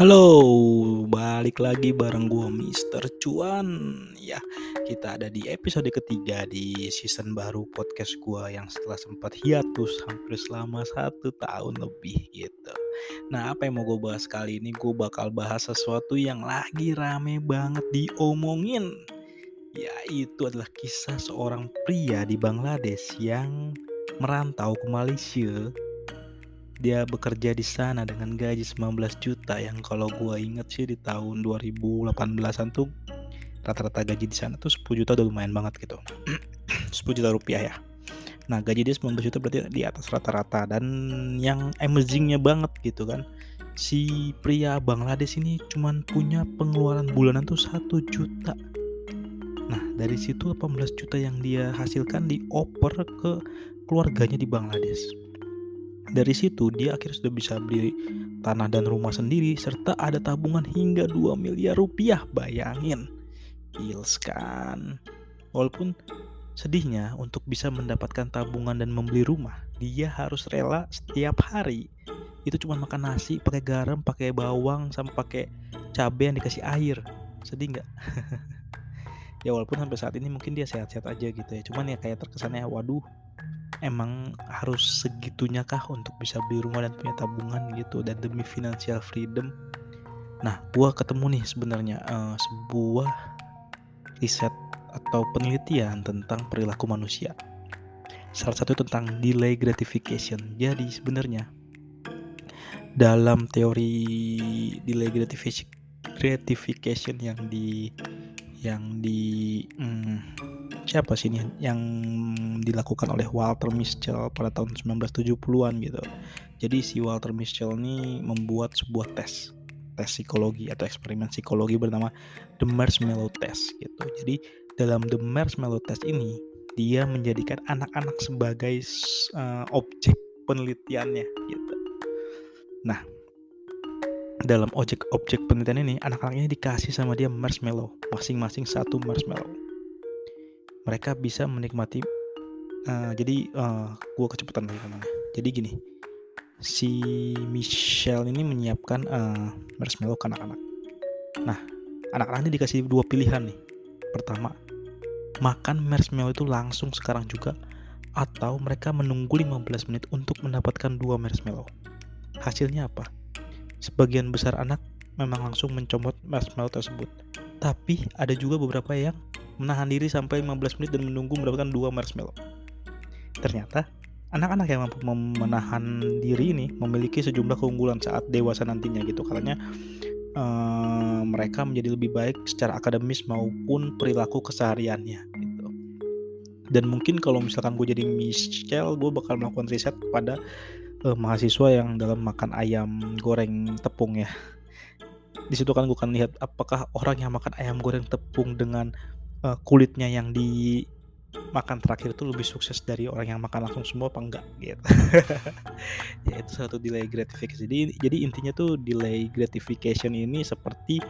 Halo, balik lagi bareng gua Mister Cuan. Ya, kita ada di episode ketiga di season baru podcast gua yang setelah sempat hiatus hampir selama satu tahun lebih gitu. Nah, apa yang mau gue bahas kali ini? Gue bakal bahas sesuatu yang lagi rame banget diomongin. Yaitu adalah kisah seorang pria di Bangladesh yang merantau ke Malaysia dia bekerja di sana dengan gaji 19 juta yang kalau gua inget sih di tahun 2018an tuh rata-rata gaji di sana tuh 10 juta udah lumayan banget gitu. 10 juta rupiah ya. Nah gaji dia 19 juta berarti di atas rata-rata dan yang amazingnya banget gitu kan si pria Bangladesh ini cuman punya pengeluaran bulanan tuh 1 juta. Nah dari situ 18 juta yang dia hasilkan dioper ke keluarganya di Bangladesh dari situ dia akhirnya sudah bisa beli tanah dan rumah sendiri serta ada tabungan hingga 2 miliar rupiah. Bayangin. Gils kan. Walaupun sedihnya untuk bisa mendapatkan tabungan dan membeli rumah, dia harus rela setiap hari itu cuma makan nasi pakai garam, pakai bawang, sama pakai cabai yang dikasih air. Sedih nggak? ya walaupun sampai saat ini mungkin dia sehat-sehat aja gitu ya. Cuman ya kayak terkesannya waduh emang harus segitunya kah untuk bisa beli rumah dan punya tabungan gitu dan demi financial freedom? Nah gua ketemu nih sebenarnya uh, sebuah riset atau penelitian tentang perilaku manusia. Salah satu tentang delay gratification. Jadi sebenarnya dalam teori delay gratification gratification yang di yang di hmm, siapa sih ini yang dilakukan oleh Walter Mischel pada tahun 1970-an gitu. Jadi si Walter Mischel ini membuat sebuah tes tes psikologi atau eksperimen psikologi bernama The Marshmallow Test gitu. Jadi dalam The Marshmallow Test ini dia menjadikan anak-anak sebagai uh, objek penelitiannya gitu. Nah, dalam objek-objek penelitian ini anak-anak ini dikasih sama dia marshmallow masing-masing satu marshmallow. Mereka bisa menikmati uh, jadi uh, eh, gue kecepatan lagi ke mana jadi gini si Michelle ini menyiapkan uh, marshmallow ke anak-anak. Nah anak-anak ini dikasih dua pilihan nih. Pertama makan marshmallow itu langsung sekarang juga atau mereka menunggu 15 menit untuk mendapatkan dua marshmallow. Hasilnya apa sebagian besar anak memang langsung mencomot marshmallow tersebut tapi ada juga beberapa yang menahan diri sampai 15 menit dan menunggu mendapatkan dua marshmallow. Ternyata, anak-anak yang mampu menahan diri ini memiliki sejumlah keunggulan saat dewasa nantinya gitu. Karena uh, mereka menjadi lebih baik secara akademis maupun perilaku kesehariannya gitu. Dan mungkin kalau misalkan gue jadi Michelle, gue bakal melakukan riset kepada uh, mahasiswa yang dalam makan ayam goreng tepung ya. Di situ kan gue akan lihat apakah orang yang makan ayam goreng tepung dengan uh, kulitnya yang dimakan terakhir itu lebih sukses dari orang yang makan langsung semua apa enggak gitu. Ya itu satu delay gratification. Jadi jadi intinya tuh delay gratification ini seperti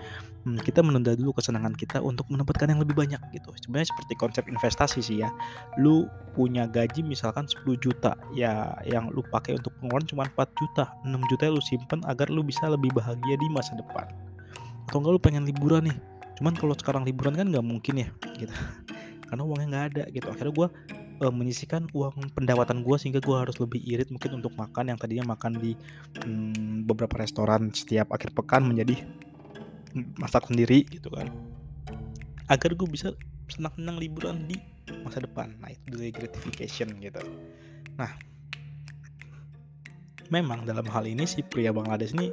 hmm, kita menunda dulu kesenangan kita untuk mendapatkan yang lebih banyak gitu. Sebenarnya seperti konsep investasi sih ya. Lu punya gaji misalkan 10 juta ya yang lu pakai untuk pengeluaran cuma 4 juta. 6 juta lu simpen agar lu bisa lebih bahagia di masa depan. Atau enggak lu pengen liburan nih? Cuman kalau sekarang liburan kan nggak mungkin ya gitu karena uangnya nggak ada gitu. Akhirnya gue uh, menyisikan uang pendapatan gue sehingga gue harus lebih irit mungkin untuk makan yang tadinya makan di hmm, beberapa restoran setiap akhir pekan menjadi masak sendiri gitu kan. Agar gue bisa senang-senang liburan di masa depan. Nah itu delay gratification gitu. Nah memang dalam hal ini si pria Bangladesh ini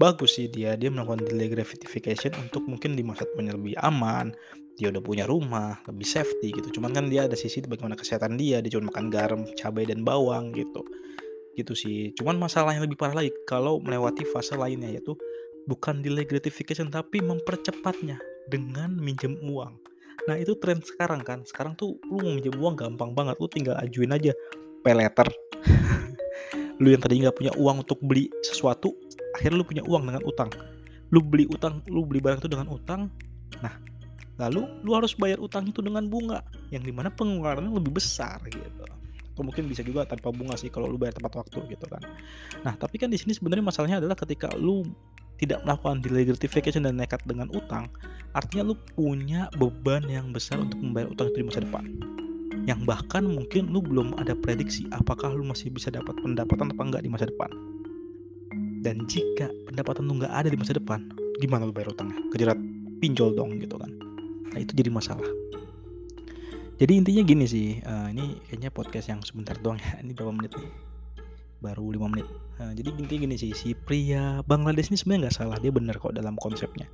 bagus sih dia dia melakukan delay gratification untuk mungkin masa depannya lebih aman dia udah punya rumah lebih safety gitu. Cuman kan dia ada sisi bagaimana kesehatan dia dia cuma makan garam cabai dan bawang gitu. Gitu sih. Cuman masalah yang lebih parah lagi kalau melewati fase lainnya yaitu bukan delay gratification tapi mempercepatnya dengan minjem uang. Nah itu tren sekarang kan. Sekarang tuh lu mau minjem uang gampang banget lu tinggal ajuin aja pay letter lu yang tadi nggak punya uang untuk beli sesuatu akhirnya lu punya uang dengan utang. Lu beli utang lu beli barang itu dengan utang nah lalu lu harus bayar utang itu dengan bunga yang di mana pengeluarannya lebih besar gitu. Atau mungkin bisa juga tanpa bunga sih kalau lu bayar tepat waktu gitu kan. Nah tapi kan di sini sebenarnya masalahnya adalah ketika lu tidak melakukan delay gratification dan nekat dengan utang, artinya lu punya beban yang besar untuk membayar utang itu di masa depan. Yang bahkan mungkin lu belum ada prediksi apakah lu masih bisa dapat pendapatan apa enggak di masa depan. Dan jika pendapatan lu nggak ada di masa depan, gimana lu bayar utangnya? Kejerat pinjol dong gitu kan. Nah itu jadi masalah. Jadi intinya gini sih, uh, ini kayaknya podcast yang sebentar doang ya. Ini berapa menit nih? Baru 5 menit. Nah, jadi intinya gini sih, si pria Bangladesh ini sebenarnya nggak salah, dia benar kok dalam konsepnya.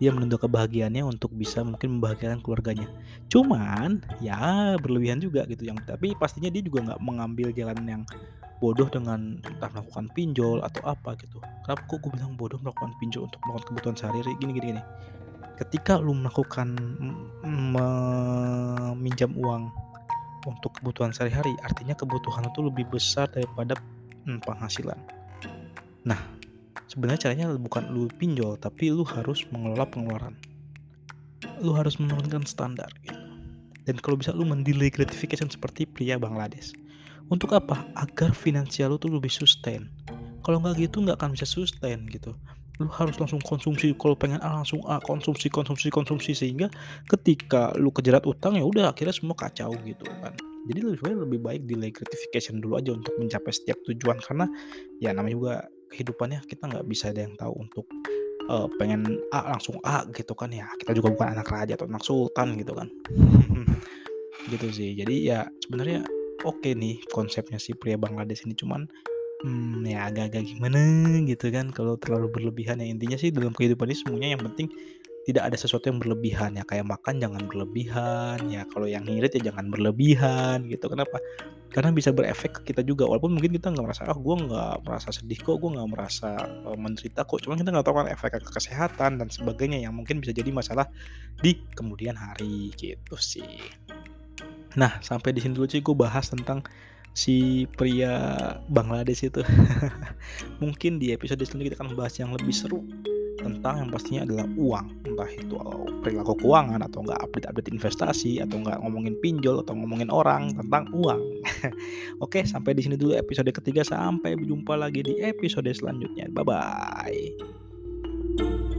Dia menunda kebahagiaannya untuk bisa mungkin membahagiakan keluarganya. Cuman ya berlebihan juga gitu yang tapi pastinya dia juga nggak mengambil jalan yang bodoh dengan entah melakukan pinjol atau apa gitu. Kenapa kok gue bilang bodoh melakukan pinjol untuk melakukan kebutuhan sehari-hari gini gini gini. Ketika lu melakukan meminjam uang untuk kebutuhan sehari-hari, artinya kebutuhan itu lebih besar daripada hmm, penghasilan. Nah, sebenarnya caranya bukan lu pinjol, tapi lu harus mengelola pengeluaran. Lu harus menurunkan standar gitu. Dan kalau bisa lu mendelay gratification seperti pria Bangladesh. Untuk apa? Agar finansial lu tuh lebih sustain. Kalau nggak gitu nggak akan bisa sustain gitu. Lu harus langsung konsumsi kalau pengen A langsung A konsumsi konsumsi konsumsi sehingga ketika lu kejerat utang ya udah akhirnya semua kacau gitu kan jadi lebih baik lebih baik delay gratification dulu aja untuk mencapai setiap tujuan karena ya namanya juga kehidupannya kita nggak bisa ada yang tahu untuk uh, pengen A langsung A gitu kan ya. Kita juga bukan anak raja atau anak sultan gitu kan. Gitu sih. Jadi ya sebenarnya oke okay nih konsepnya si pria Bangladesh ini. Cuman hmm, ya agak-agak gimana gitu kan. Kalau terlalu berlebihan ya. Intinya sih dalam kehidupan ini semuanya yang penting tidak ada sesuatu yang berlebihan ya kayak makan jangan berlebihan ya kalau yang ngirit ya jangan berlebihan gitu. Kenapa? Karena bisa berefek ke kita juga walaupun mungkin kita nggak merasa ah gue nggak merasa sedih kok gue nggak merasa uh, menderita kok. Cuma kita nggak tahu kan efek ke kesehatan dan sebagainya yang mungkin bisa jadi masalah di kemudian hari gitu sih. Nah sampai di sini dulu sih gue bahas tentang si pria Bangladesh itu. Mungkin di episode selanjutnya kita akan bahas yang lebih seru tentang yang pastinya adalah uang. Entah itu perilaku keuangan atau enggak update-update investasi atau enggak ngomongin pinjol atau ngomongin orang tentang uang. Oke sampai di sini dulu episode ketiga. Sampai berjumpa lagi di episode selanjutnya. Bye bye